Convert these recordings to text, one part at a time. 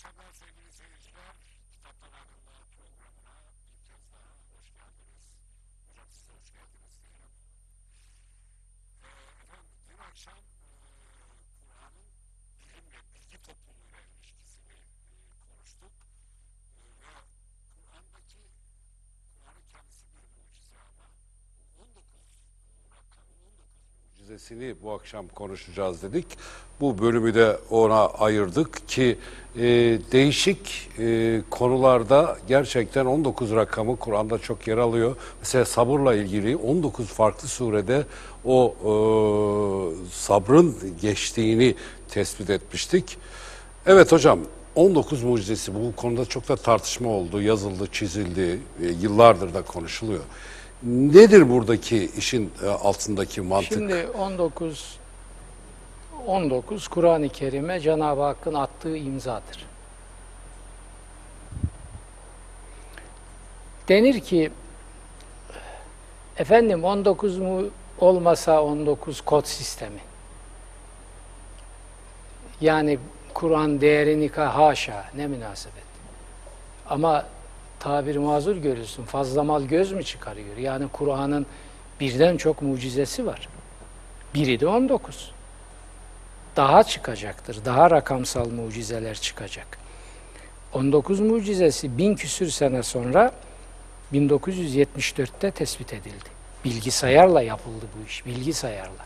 akşamlar sevgili seyirciler. Kitaplar hakkında programına bir kez daha hoş geldiniz. Hocam siz de hoş geldiniz diyelim. Ee, efendim dün akşam e, Kur'an'ın bilim ve bilgi toplumuyla ilişkisini e, konuştuk. E, ve Kur'an'daki Kur'an'ın kendisi bir mucize ama bu 19 rakamı 19 mucizesini bu akşam konuşacağız dedik. Bu bölümü de ona ayırdık ki e, değişik e, konularda gerçekten 19 rakamı Kur'an'da çok yer alıyor. Mesela sabırla ilgili 19 farklı surede o e, sabrın geçtiğini tespit etmiştik. Evet hocam 19 mucizesi bu konuda çok da tartışma oldu, yazıldı, çizildi, e, yıllardır da konuşuluyor. Nedir buradaki işin e, altındaki mantık? Şimdi 19 19 Kur'an-ı Kerim'e Cenab-ı Hakk'ın attığı imzadır. Denir ki efendim 19 mu olmasa 19 kod sistemi. Yani Kur'an değerini ka haşa ne münasebet. Ama tabir mazur görürsün. Fazla mal göz mü çıkarıyor? Yani Kur'an'ın birden çok mucizesi var. Biri de 19. Daha çıkacaktır. Daha rakamsal mucizeler çıkacak. 19 mucizesi bin küsür sene sonra 1974'te tespit edildi. Bilgisayarla yapıldı bu iş. Bilgisayarla.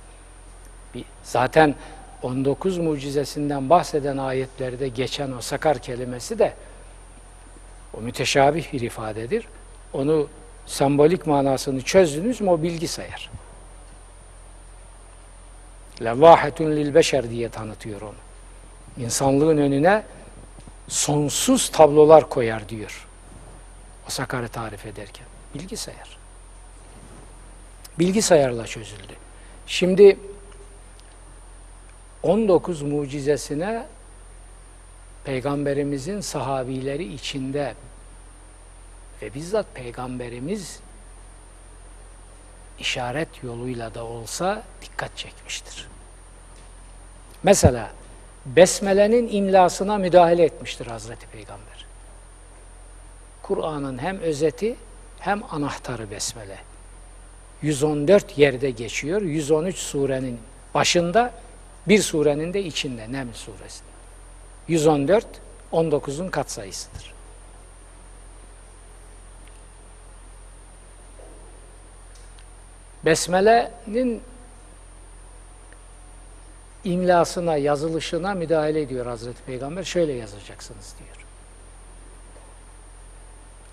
Zaten 19 mucizesinden bahseden ayetlerde geçen o sakar kelimesi de o müteşabih bir ifadedir. Onu sembolik manasını çözdünüz mü o bilgisayar. Levvahetun lil beşer diye tanıtıyor onu. İnsanlığın önüne sonsuz tablolar koyar diyor. O sakarı tarif ederken. Bilgisayar. Bilgisayarla çözüldü. Şimdi 19 mucizesine Peygamberimizin sahabileri içinde ve bizzat Peygamberimiz işaret yoluyla da olsa dikkat çekmiştir. Mesela Besmele'nin imlasına müdahale etmiştir Hazreti Peygamber. Kur'an'ın hem özeti hem anahtarı Besmele. 114 yerde geçiyor. 113 surenin başında, bir surenin de içinde, Neml suresinde. 114, 19'un katsayısıdır. Besmele'nin imlasına, yazılışına müdahale ediyor Hazreti Peygamber. Şöyle yazacaksınız diyor.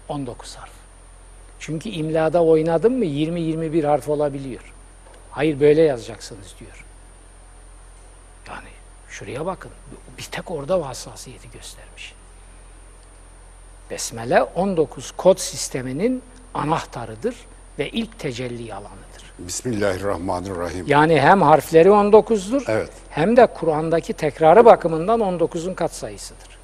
19 harf. Çünkü imlada oynadın mı 20-21 harf olabiliyor. Hayır böyle yazacaksınız diyor. Şuraya bakın. Bir tek orada hassasiyeti göstermiş. Besmele 19 kod sisteminin anahtarıdır ve ilk tecelli alanıdır. Bismillahirrahmanirrahim. Yani hem harfleri 19'dur Evet. hem de Kur'an'daki tekrarı bakımından 19'un katsayısıdır.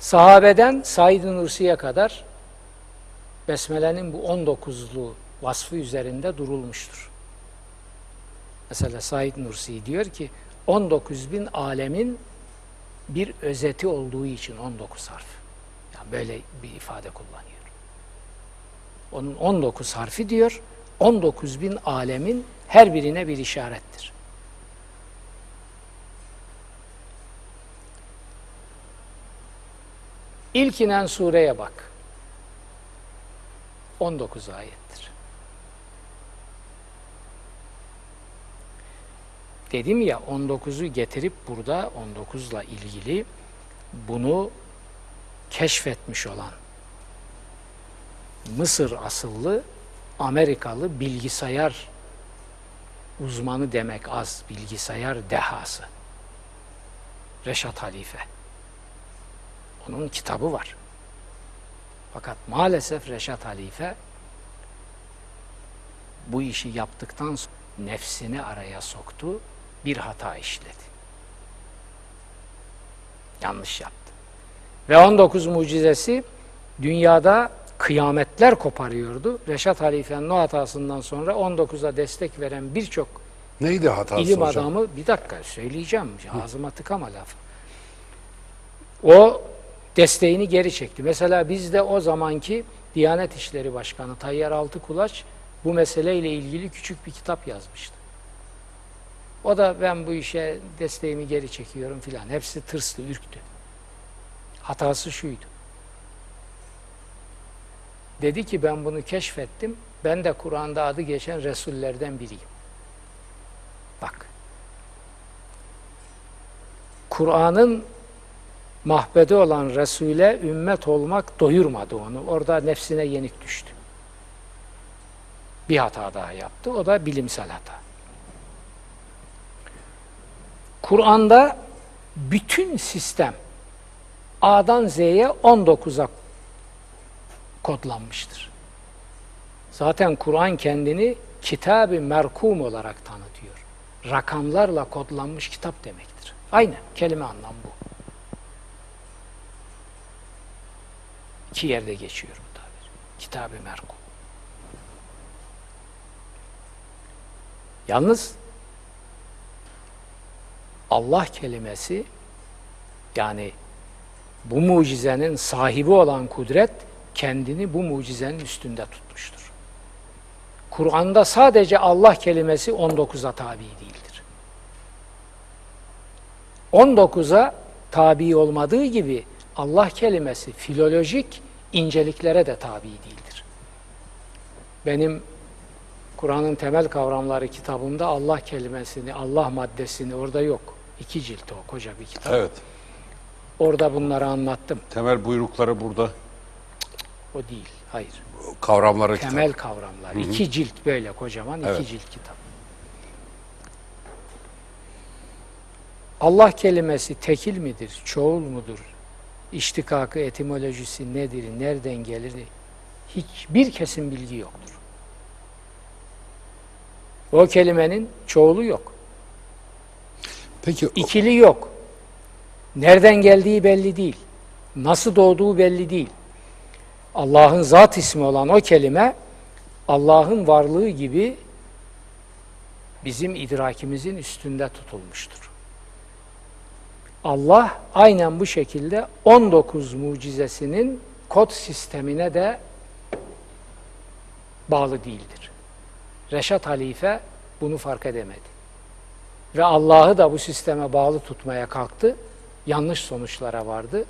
Sahabeden Said-i Nursi'ye kadar Besmele'nin bu 19'lu vasfı üzerinde durulmuştur. Mesela Said Nursi diyor ki 19 bin alemin bir özeti olduğu için 19 harf. Yani böyle bir ifade kullanıyor. Onun 19 harfi diyor, 19 bin alemin her birine bir işarettir. İlk inen sureye bak. 19 ayettir. Dedim ya 19'u getirip burada 19'la ilgili bunu keşfetmiş olan Mısır asıllı Amerikalı bilgisayar uzmanı demek az bilgisayar dehası. Reşat Halife. Onun kitabı var. Fakat maalesef Reşat Halife bu işi yaptıktan sonra nefsini araya soktu, bir hata işledi. Yanlış yaptı. Ve 19 mucizesi dünyada kıyametler koparıyordu. Reşat Halife'nin o hatasından sonra 19'a destek veren birçok Neydi hatası ilim hocam? adamı bir dakika söyleyeceğim ağzıma tıkama lafı. O desteğini geri çekti. Mesela bizde o zamanki Diyanet İşleri Başkanı Tayyar Altıkulaç bu meseleyle ilgili küçük bir kitap yazmıştı. O da ben bu işe desteğimi geri çekiyorum filan. Hepsi tırstı, ürktü. Hatası şuydu. Dedi ki ben bunu keşfettim. Ben de Kur'an'da adı geçen Resullerden biriyim. Bak. Kur'an'ın mahbede olan Resul'e ümmet olmak doyurmadı onu. Orada nefsine yenik düştü. Bir hata daha yaptı. O da bilimsel hata. Kur'an'da bütün sistem A'dan Z'ye 19'a kodlanmıştır. Zaten Kur'an kendini kitab-ı merkum olarak tanıtıyor. Rakamlarla kodlanmış kitap demektir. Aynen kelime anlamı bu. İki yerde geçiyorum tabir. Kitab-ı merkum. Yalnız Allah kelimesi yani bu mucizenin sahibi olan kudret kendini bu mucizenin üstünde tutmuştur. Kur'an'da sadece Allah kelimesi 19'a tabi değildir. 19'a tabi olmadığı gibi Allah kelimesi filolojik inceliklere de tabi değildir. Benim Kur'an'ın temel kavramları kitabımda Allah kelimesini, Allah maddesini orada yok. İki cilt o koca bir kitap. Evet. Orada bunları anlattım. Temel buyrukları burada. O değil. Hayır. Kavramları Temel kavramlar. İki cilt böyle kocaman Evet. iki cilt kitap. Allah kelimesi tekil midir, çoğul mudur? İştikakı, etimolojisi nedir, nereden gelir? Hiçbir kesin bilgi yoktur. O kelimenin çoğulu yok. Peki İkili yok. Nereden geldiği belli değil. Nasıl doğduğu belli değil. Allah'ın zat ismi olan o kelime Allah'ın varlığı gibi bizim idrakimizin üstünde tutulmuştur. Allah aynen bu şekilde 19 mucizesinin kod sistemine de bağlı değildir. Reşat Halife bunu fark edemedi. Ve Allah'ı da bu sisteme bağlı tutmaya kalktı. Yanlış sonuçlara vardı.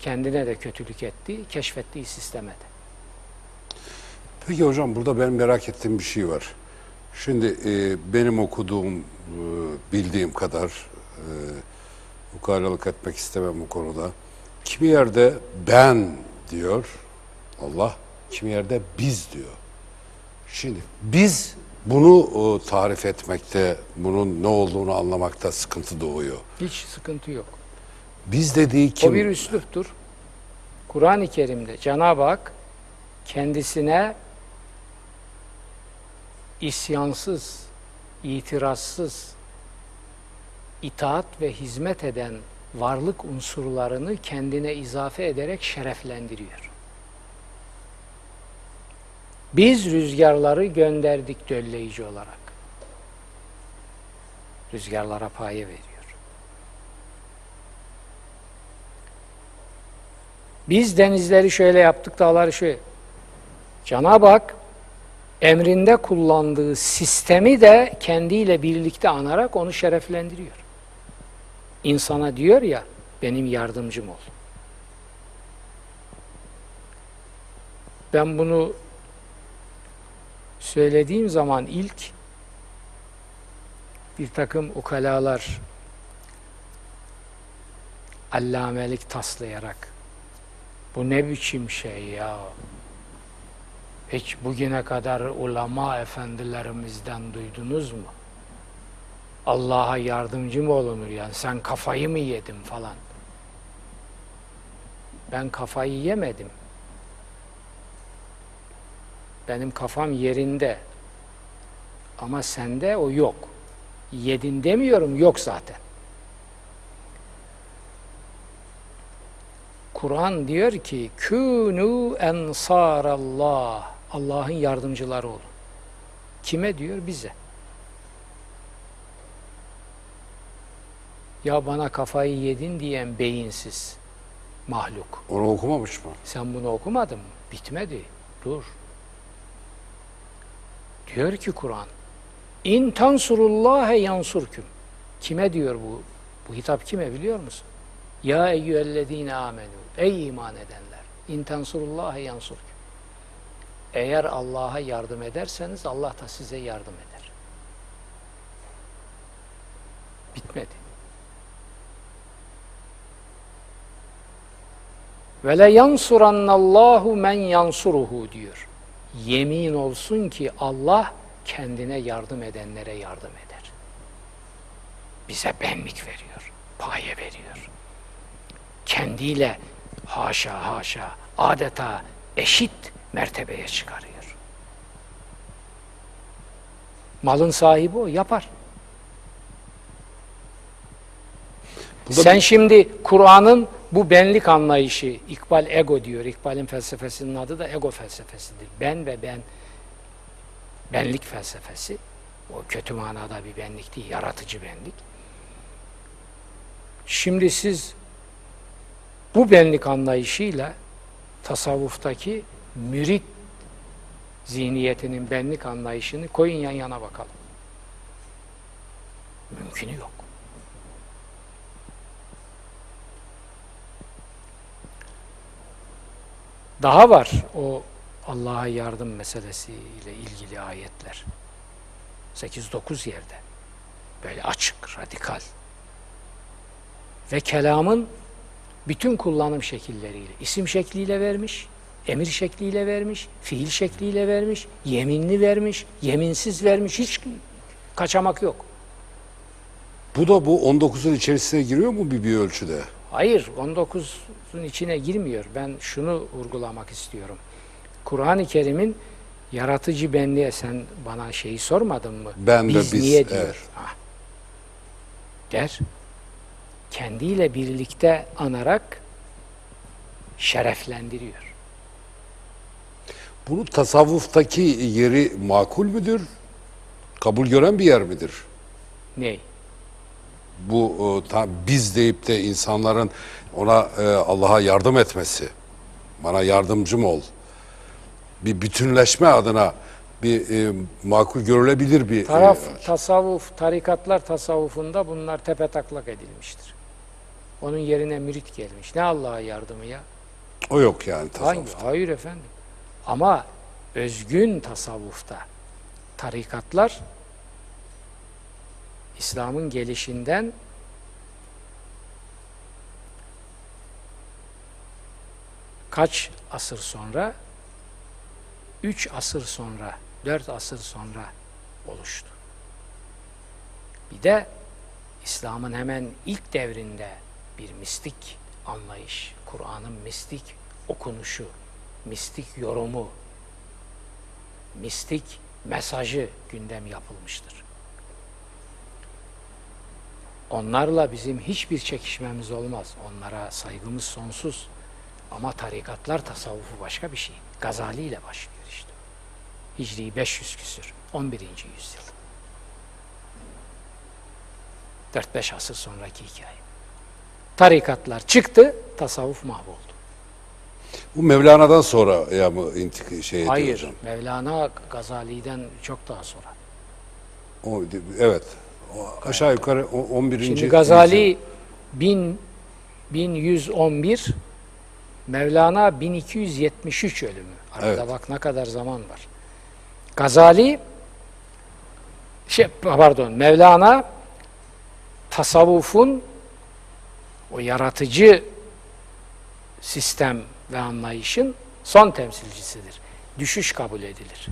Kendine de kötülük etti, keşfettiği sisteme de. Peki hocam burada ben merak ettiğim bir şey var. Şimdi e, benim okuduğum, e, bildiğim kadar e, ukalalık etmek istemem bu konuda. Kimi yerde ben diyor Allah, kimi yerde biz diyor. Şimdi biz bunu e, tarif etmekte, bunun ne olduğunu anlamakta sıkıntı doğuyor. Hiç sıkıntı yok. Biz dediği kim? O bir üsluptur. Kur'an-ı Kerim'de Cenab-ı Hak kendisine isyansız, itirazsız, itaat ve hizmet eden varlık unsurlarını kendine izafe ederek şereflendiriyor. Biz rüzgarları gönderdik dölleyici olarak. Rüzgarlara paye veriyor. Biz denizleri şöyle yaptık, dağları şöyle. Cenab-ı Hak emrinde kullandığı sistemi de kendiyle birlikte anarak onu şereflendiriyor. İnsana diyor ya, benim yardımcım ol. Ben bunu söylediğim zaman ilk bir takım ukalalar allamelik taslayarak bu ne biçim şey ya? Hiç bugüne kadar ulema efendilerimizden duydunuz mu? Allah'a yardımcı mı olunur yani? Sen kafayı mı yedin falan? Ben kafayı yemedim. Benim kafam yerinde. Ama sende o yok. Yedin demiyorum, yok zaten. Kur'an diyor ki künü ensarallah Allah'ın yardımcıları olun. Kime diyor? Bize. Ya bana kafayı yedin diyen beyinsiz mahluk. Onu okumamış mı? Sen bunu okumadın mı? Bitmedi. Dur. Diyor ki Kur'an İn tansurullâhe yansurküm. Kime diyor bu? Bu hitap kime biliyor musun? Ya eyyühellezine amenu. Ey iman edenler. İn tansurullâhe yansurküm. Eğer Allah'a yardım ederseniz Allah da size yardım eder. Bitmedi. Ve le yansurannallahu men yansuruhu diyor. Yemin olsun ki Allah kendine yardım edenlere yardım eder. Bize benlik veriyor, paye veriyor. Kendiyle haşa haşa adeta eşit mertebeye çıkarıyor. Malın sahibi o yapar. Burada Sen bir- şimdi Kur'an'ın bu benlik anlayışı, İkbal ego diyor. İkbal'in felsefesinin adı da ego felsefesidir. Ben ve ben, benlik felsefesi. O kötü manada bir benlik değil, yaratıcı benlik. Şimdi siz bu benlik anlayışıyla tasavvuftaki mürit zihniyetinin benlik anlayışını koyun yan yana bakalım. Mümkünü yok. Daha var o Allah'a yardım meselesiyle ilgili ayetler. 8-9 yerde. Böyle açık, radikal. Ve kelamın bütün kullanım şekilleriyle, isim şekliyle vermiş, emir şekliyle vermiş, fiil şekliyle vermiş, yeminli vermiş, yeminsiz vermiş, hiç kaçamak yok. Bu da bu 19'un içerisine giriyor mu bir, bir ölçüde? Hayır, 19'un içine girmiyor. Ben şunu vurgulamak istiyorum. Kur'an-ı Kerim'in yaratıcı benliğe sen bana şeyi sormadın mı? Ben biz, biz, niye diyor. evet. Ha. Der. Kendiyle birlikte anarak şereflendiriyor. Bunu tasavvuftaki yeri makul müdür? Kabul gören bir yer midir? Ney? Bu e, biz deyip de insanların ona e, Allah'a yardım etmesi. Bana yardımcım ol. Bir bütünleşme adına bir e, makul görülebilir bir Taraf, e, tasavvuf, tarikatlar tasavvufunda bunlar tepe taklak edilmiştir. Onun yerine mürit gelmiş. Ne Allah'a yardımı ya? o yok yani Hangi? tasavvufta. Hayır efendim. Ama özgün tasavvufta tarikatlar İslam'ın gelişinden kaç asır sonra? Üç asır sonra, dört asır sonra oluştu. Bir de İslam'ın hemen ilk devrinde bir mistik anlayış, Kur'an'ın mistik okunuşu, mistik yorumu, mistik mesajı gündem yapılmıştır. Onlarla bizim hiçbir çekişmemiz olmaz. Onlara saygımız sonsuz. Ama tarikatlar tasavvufu başka bir şey. Gazali ile başlıyor işte. Hicri 500 küsür. 11. yüzyıl. 4-5 asır sonraki hikaye. Tarikatlar çıktı, tasavvuf mahvoldu. Bu Mevlana'dan sonra ya mı intik şey Hayır, hocam? Mevlana Gazali'den çok daha sonra. O, evet. O, aşağı yukarı o- 11. Şimdi. Gazali 1000 1111 Mevlana 1273 ölümü. Arada Evet. bak ne kadar zaman var. Gazali şey pardon Mevlana tasavvufun o yaratıcı sistem ve anlayışın son temsilcisidir. Düşüş kabul edilir.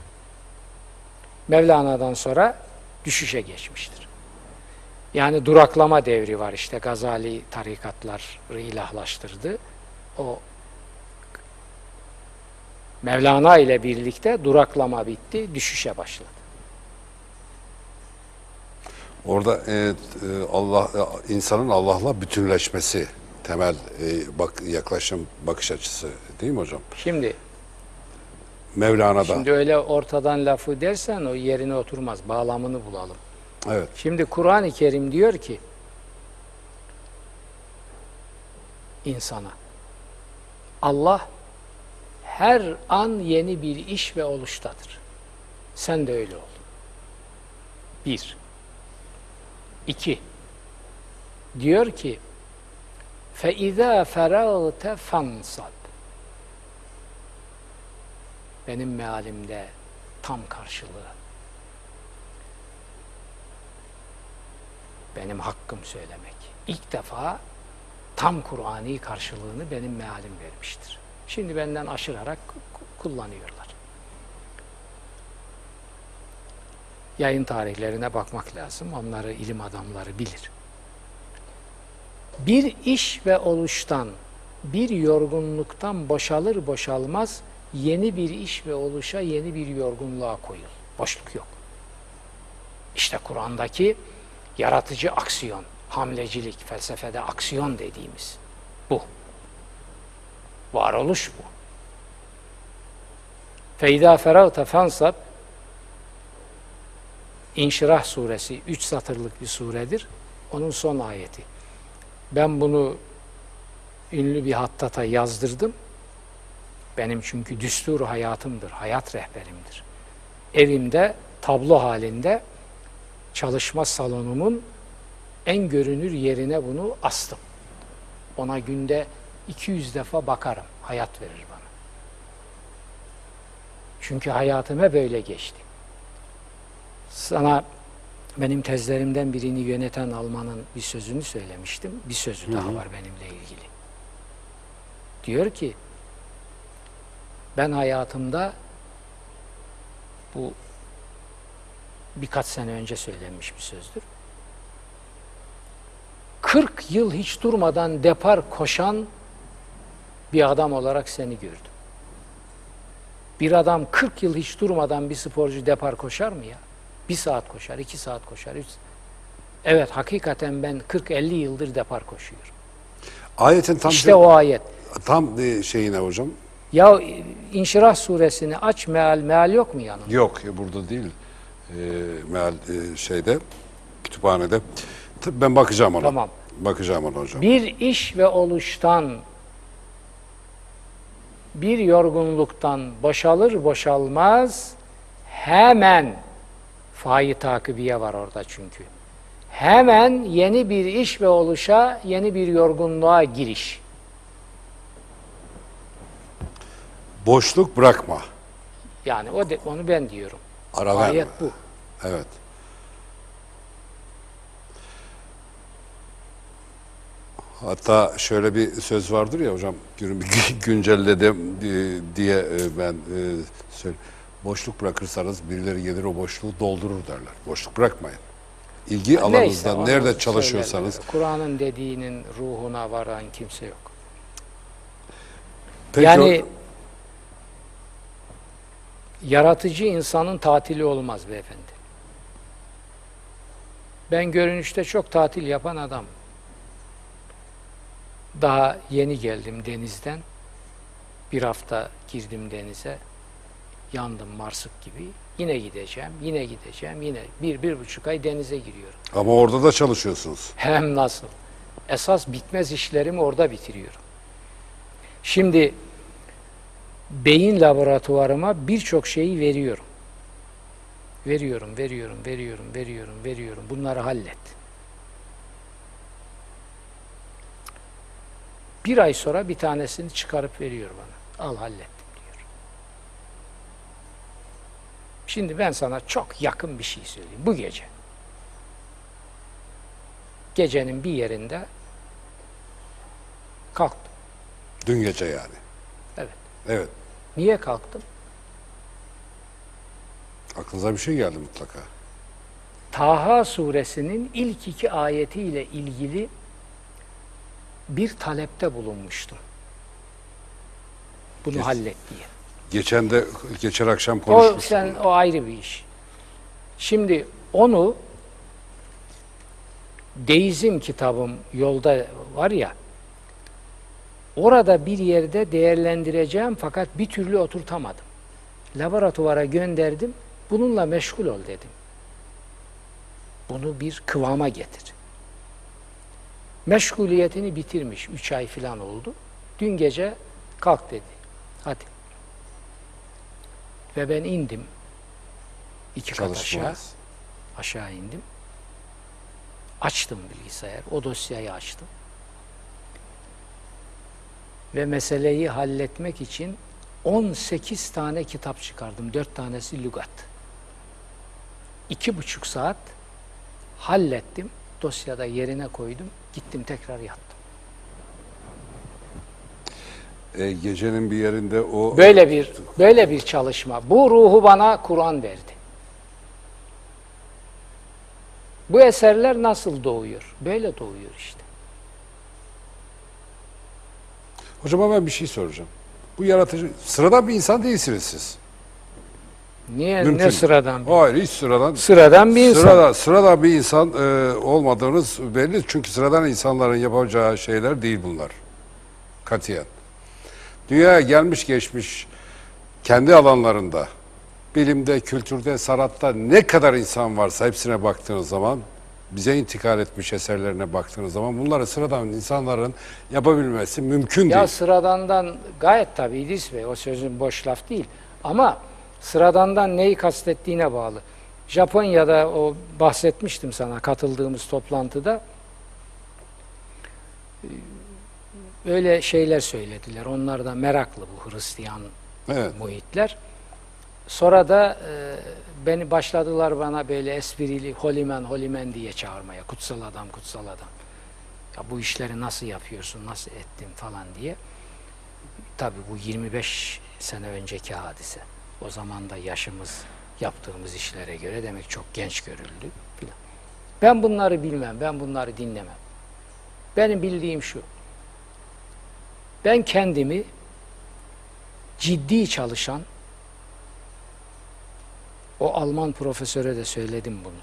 Mevlana'dan sonra düşüşe geçmiştir. Yani duraklama devri var işte Gazali tarikatları ilahlaştırdı. O Mevlana ile birlikte duraklama bitti, düşüşe başladı. Orada e, e, Allah e, insanın Allah'la bütünleşmesi temel e, bak yaklaşım bakış açısı değil mi hocam? Şimdi Mevlana'da. şimdi öyle ortadan lafı dersen o yerine oturmaz. Bağlamını bulalım. Evet. Şimdi Kur'an-ı Kerim diyor ki insana. Allah her an yeni bir iş ve oluştadır. Sen de öyle ol. Bir. İki. Diyor ki فَاِذَا فَرَغْتَ فَانْصَبْ Benim mealimde tam karşılığı. Benim hakkım söylemek. İlk defa tam Kur'ani karşılığını benim mealim vermiştir. Şimdi benden aşırarak kullanıyorlar. Yayın tarihlerine bakmak lazım. Onları ilim adamları bilir. Bir iş ve oluştan, bir yorgunluktan boşalır boşalmaz yeni bir iş ve oluşa yeni bir yorgunluğa koyul. Boşluk yok. İşte Kur'an'daki yaratıcı aksiyon, hamlecilik, felsefede aksiyon dediğimiz bu. Varoluş bu. Feyda feragta fansab İnşirah suresi 3 satırlık bir suredir. Onun son ayeti. Ben bunu ünlü bir hattata yazdırdım. Benim çünkü düstur hayatımdır, hayat rehberimdir. Evimde tablo halinde çalışma salonumun en görünür yerine bunu astım. Ona günde 200 defa bakarım. Hayat verir bana. Çünkü hayatım hep böyle geçti. Sana benim tezlerimden birini yöneten Alman'ın bir sözünü söylemiştim. Bir sözü daha var benimle ilgili. Diyor ki ben hayatımda bu birkaç sene önce söylenmiş bir sözdür. 40 yıl hiç durmadan depar koşan bir adam olarak seni gördüm. Bir adam 40 yıl hiç durmadan bir sporcu depar koşar mı ya? Bir saat koşar, iki saat koşar. Üç... Evet hakikaten ben 40-50 yıldır depar koşuyorum. Ayetin tam İşte o ayet. tam e, şeyine hocam. Ya İnşirah suresini aç meal, meal yok mu yanında? Yok ya burada değil. E, meal e, şeyde kütüphanede. Tabii ben bakacağım ona. Tamam. Bakacağım ona hocam. Bir iş ve oluştan, bir yorgunluktan boşalır boşalmaz hemen fayı takibiye var orada çünkü. Hemen yeni bir iş ve oluşa, yeni bir yorgunluğa giriş. Boşluk bırakma. Yani o de, onu ben diyorum. Ara verme. Ayet bu. Evet. Hatta şöyle bir söz vardır ya hocam, gün- güncelledim diye e, ben e, söyle. Boşluk bırakırsanız birileri gelir o boşluğu doldurur derler. Boşluk bırakmayın. İlgi Neyse, alanınızda nerede çalışıyorsanız. Kur'an'ın dediğinin ruhuna varan kimse yok. Peki yani o- yaratıcı insanın tatili olmaz beyefendi. Ben görünüşte çok tatil yapan adam. Daha yeni geldim denizden. Bir hafta girdim denize. Yandım marsık gibi. Yine gideceğim, yine gideceğim, yine bir, bir buçuk ay denize giriyorum. ama orada da çalışıyorsunuz. Hem nasıl? Esas bitmez işlerimi orada bitiriyorum. Şimdi beyin laboratuvarıma birçok şeyi veriyorum. Veriyorum, veriyorum, veriyorum, veriyorum, veriyorum. Bunları hallet. Bir ay sonra bir tanesini çıkarıp veriyor bana. Al hallettim diyor. Şimdi ben sana çok yakın bir şey söyleyeyim. Bu gece gecenin bir yerinde kalktım. Dün gece yani. Evet. Niye kalktım? Aklınıza bir şey geldi mutlaka. Taha suresinin ilk iki ayetiyle ilgili bir talepte bulunmuştum. Bunu Geç- hallet diye. Geçen de geçen akşam O konuşmuştuk. sen o ayrı bir iş. Şimdi onu Deizm kitabım yolda var ya orada bir yerde değerlendireceğim fakat bir türlü oturtamadım. Laboratuvara gönderdim. Bununla meşgul ol dedim. Bunu bir kıvama getir. Meşguliyetini bitirmiş. Üç ay falan oldu. Dün gece kalk dedi. Hadi. Ve ben indim. İki kat aşağı. Aşağı indim. Açtım bilgisayar. O dosyayı açtım. Ve meseleyi halletmek için 18 tane kitap çıkardım. 4 tanesi lügat. İki buçuk saat hallettim. Dosyada yerine koydum. Gittim tekrar yattım. E, gecenin bir yerinde o Böyle bir böyle bir çalışma. Bu ruhu bana Kur'an verdi. Bu eserler nasıl doğuyor? Böyle doğuyor işte. Hocama ben bir şey soracağım. Bu yaratıcı sıradan bir insan değilsiniz siz. Niye Mümkün. ne sıradan? bir- Hayır hiç sıradan. Sıradan bir insan. Sıradan, sıradan bir insan e, olmadığınız belli. Çünkü sıradan insanların yapacağı şeyler değil bunlar. Katiyen. Dünyaya gelmiş geçmiş kendi alanlarında bilimde, kültürde, sanatta ne kadar insan varsa hepsine baktığınız zaman bize intikal etmiş eserlerine baktığınız zaman bunları sıradan insanların yapabilmesi mümkün Ya değil. sıradandan gayet tabii İdris Bey o sözün boş laf değil. Ama sıradandan neyi kastettiğine bağlı. Japonya'da o bahsetmiştim sana katıldığımız toplantıda. Ee, Öyle şeyler söylediler. Onlar da meraklı bu Hristiyan Evet. muhitler. Sonra da e, beni başladılar bana böyle esprili holimen holimen diye çağırmaya. Kutsal adam, kutsal adam. Ya bu işleri nasıl yapıyorsun, nasıl ettin falan diye. Tabii bu 25 sene önceki hadise. O zaman da yaşımız yaptığımız işlere göre demek çok genç görüldü. filan. Ben bunları bilmem, ben bunları dinlemem. Benim bildiğim şu. Ben kendimi ciddi çalışan o Alman profesöre de söyledim bunu.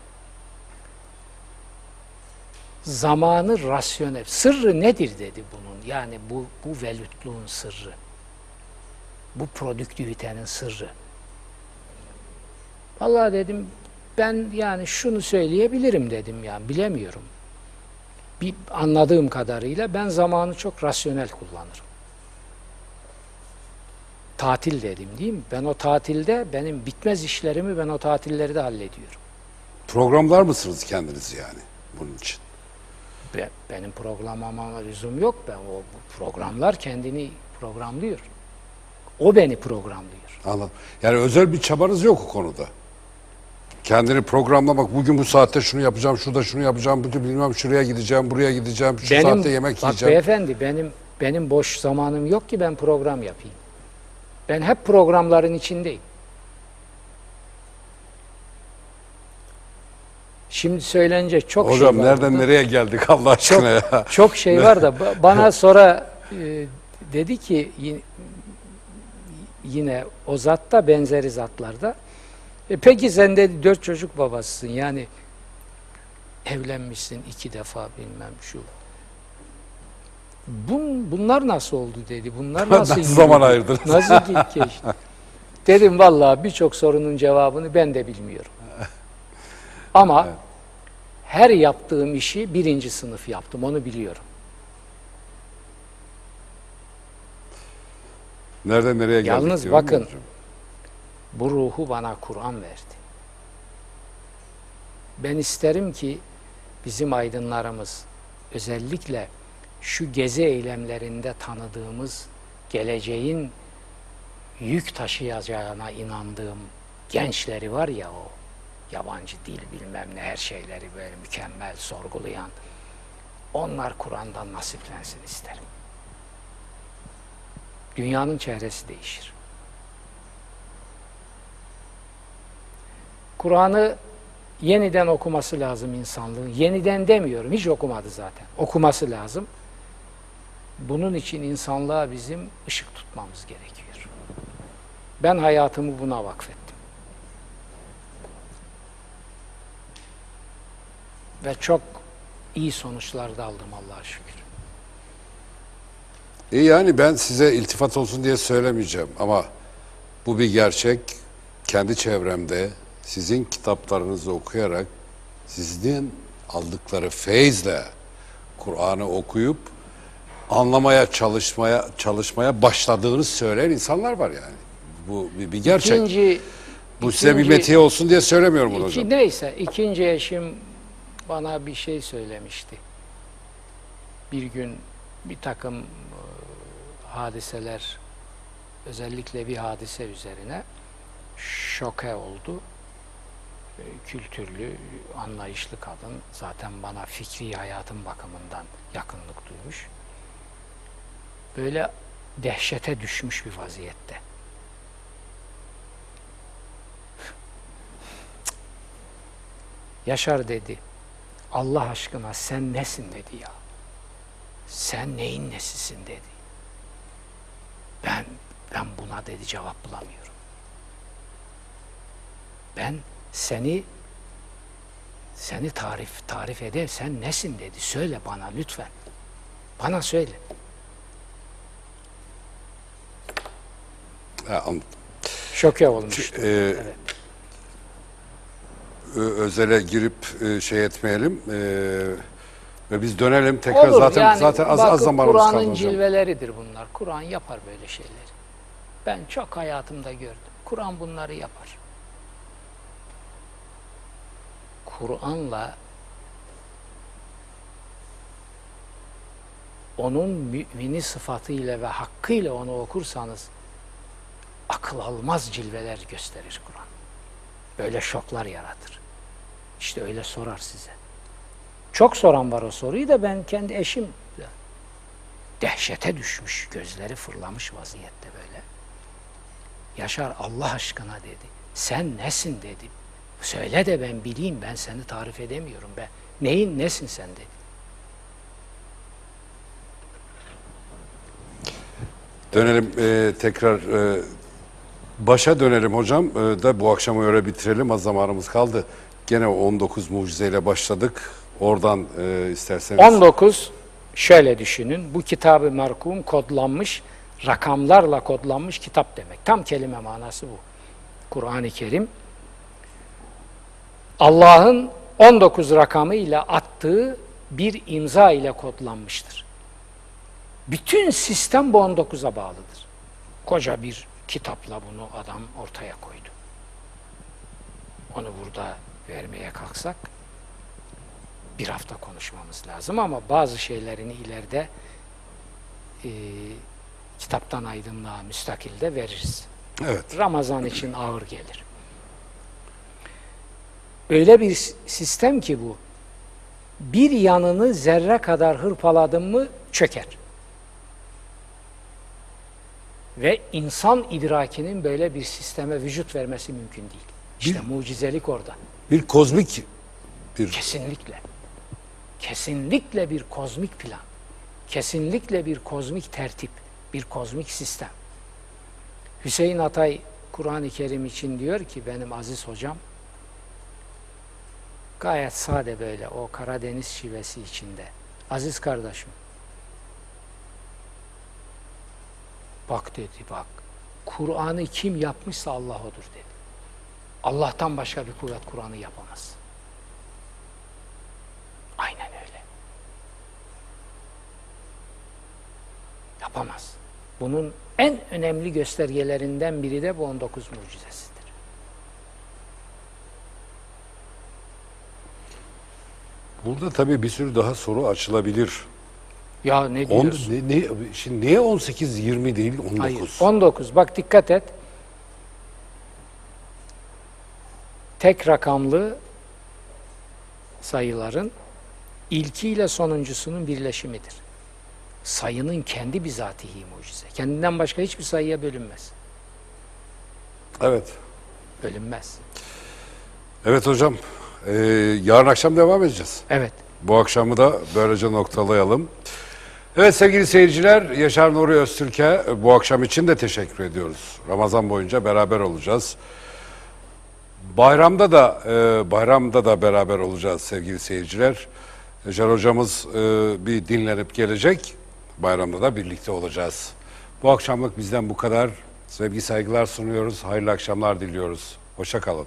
Zamanı rasyonel. Sırrı nedir dedi bunun. Yani bu, bu velütluğun sırrı. Bu produktivitenin sırrı. Vallahi dedim ben yani şunu söyleyebilirim dedim yani bilemiyorum. Bir anladığım kadarıyla ben zamanı çok rasyonel kullanırım. Tatil dedim değil mi? Ben o tatilde benim bitmez işlerimi ben o tatilleri de hallediyorum. Programlar mısınız kendiniz yani bunun için? Be- Benim programlamama lüzum yok. Ben o programlar kendini programlıyor. O beni programlıyor. Anladım. Yani özel bir çabanız yok o konuda. Kendini programlamak, bugün bu saatte şunu yapacağım, şurada şunu yapacağım, bugün bilmem şuraya gideceğim, buraya gideceğim, şu saatte yemek bak yiyeceğim. beyefendi benim benim boş zamanım yok ki ben program yapayım. Ben hep programların içindeyim. Şimdi söylenecek çok Hocam şey var nereden burada. nereye geldik Allah aşkına ya? Çok şey var da ba- bana sonra e, dedi ki yi- yine o zatta benzeri zatlarda. E peki sen dedi dört çocuk babasısın yani evlenmişsin iki defa bilmem şu. Bun, bunlar nasıl oldu dedi. Bunlar nasıl zaman ayırdınız? Nasıl ge- geçti? Dedim vallahi birçok sorunun cevabını ben de bilmiyorum. Ama her yaptığım işi birinci sınıf yaptım. Onu biliyorum. Nereden nereye geldik Yalnız bakın. hocam. Bu ruhu bana Kur'an verdi. Ben isterim ki bizim aydınlarımız özellikle şu gezi eylemlerinde tanıdığımız geleceğin yük taşıyacağına inandığım gençleri var ya o yabancı dil bilmem ne her şeyleri böyle mükemmel sorgulayan onlar Kur'an'dan nasiplensin isterim. Dünyanın çehresi değişir. Kur'an'ı yeniden okuması lazım insanlığın. Yeniden demiyorum, hiç okumadı zaten. Okuması lazım. Bunun için insanlığa bizim ışık tutmamız gerekiyor. Ben hayatımı buna vakfettim. Ve çok iyi sonuçlar da aldım Allah'a şükür. E yani ben size iltifat olsun diye söylemeyeceğim ama bu bir gerçek. Kendi çevremde sizin kitaplarınızı okuyarak sizden aldıkları feyizle Kur'an'ı okuyup anlamaya çalışmaya çalışmaya başladığını söyleyen insanlar var yani. Bu bir, bir gerçek. İkinci, Bu size bir ikinci- metiye olsun diye söylemiyorum bunu iki, hocam. neyse ikinci eşim bana bir şey söylemişti. Bir gün bir takım e, hadiseler özellikle bir hadise üzerine şoke oldu. E, Kültürlü, anlayışlı kadın zaten bana fikri hayatım bakımından yakınlık duymuş. Böyle dehşete düşmüş bir vaziyette. Yaşar dedi. Allah aşkına sen nesin dedi ya. Sen neyin nesisin dedi. Ben ben buna dedi cevap bulamıyorum. Ben seni seni tarif tarif eder sen nesin dedi. Söyle bana lütfen. Bana söyle. Ha, anladım. Şoke olmuş. Ee, ö- özele girip e, şey etmeyelim. Ee, ve biz dönelim tekrar Olur zaten yani zaten az, bakın az zamanımız kaldı Kur'an'ın cilveleridir bunlar. Kur'an yapar böyle şeyleri. Ben çok hayatımda gördüm. Kur'an bunları yapar. Kur'an'la onun mümini sıfatıyla ve hakkıyla onu okursanız akıl almaz cilveler gösterir Kur'an. Böyle şoklar yaratır. İşte öyle sorar size. Çok soran var o soruyu da ben kendi eşim de dehşete düşmüş, gözleri fırlamış vaziyette böyle. Yaşar Allah aşkına dedi. Sen nesin dedi. Söyle de ben bileyim ben seni tarif edemiyorum ben. Neyin nesin sen dedi. Dönelim e, tekrar e, başa dönelim hocam e, da bu akşamı öyle bitirelim az zamanımız kaldı. Gene o 19 mucizeyle başladık. Oradan e, isterseniz 19 şöyle düşünün. Bu kitabı merkum kodlanmış, rakamlarla kodlanmış kitap demek. Tam kelime manası bu. Kur'an-ı Kerim Allah'ın 19 rakamı ile attığı bir imza ile kodlanmıştır. Bütün sistem bu 19'a bağlıdır. Koca bir kitapla bunu adam ortaya koydu. Onu burada vermeye kalksak bir hafta konuşmamız lazım ama bazı şeylerini ileride e, kitaptan aydınlığa müstakilde veririz. evet Ramazan için ağır gelir. Öyle bir sistem ki bu. Bir yanını zerre kadar hırpaladın mı çöker. Ve insan idrakinin böyle bir sisteme vücut vermesi mümkün değil. İşte mucizelik orada. bir kozmik bir Kesinlikle. Kesinlikle bir kozmik plan. Kesinlikle bir kozmik tertip, bir kozmik sistem. Hüseyin Atay Kur'an-ı Kerim için diyor ki benim aziz hocam gayet sade böyle o Karadeniz şivesi içinde. Aziz kardeşim bak dedi bak Kur'an'ı kim yapmışsa Allah odur dedi. Allah'tan başka bir kuvvet Kur'an'ı yapamaz. Aynen öyle. Yapamaz. Bunun en önemli göstergelerinden biri de bu 19 mucizesidir. burada tabii bir sürü daha soru açılabilir. Ya ne On, diyorsun? ne, ne, şimdi niye 18 20 değil 19? Hayır. 19. Bak dikkat et. Tek rakamlı sayıların ilkiyle sonuncusunun birleşimidir. Sayının kendi bizatihi mucize. Kendinden başka hiçbir sayıya bölünmez. Evet. Bölünmez. Evet hocam. Ee, yarın akşam devam edeceğiz. Evet. Bu akşamı da böylece noktalayalım. Evet sevgili seyirciler, Yaşar Nuri Öztürk'e bu akşam için de teşekkür ediyoruz. Ramazan boyunca beraber olacağız. Bayramda da e, bayramda da beraber olacağız sevgili seyirciler. Yaşar hocamız e, bir dinlenip gelecek. Bayramda da birlikte olacağız. Bu akşamlık bizden bu kadar. Sevgi saygılar sunuyoruz. Hayırlı akşamlar diliyoruz. Hoşça kalın.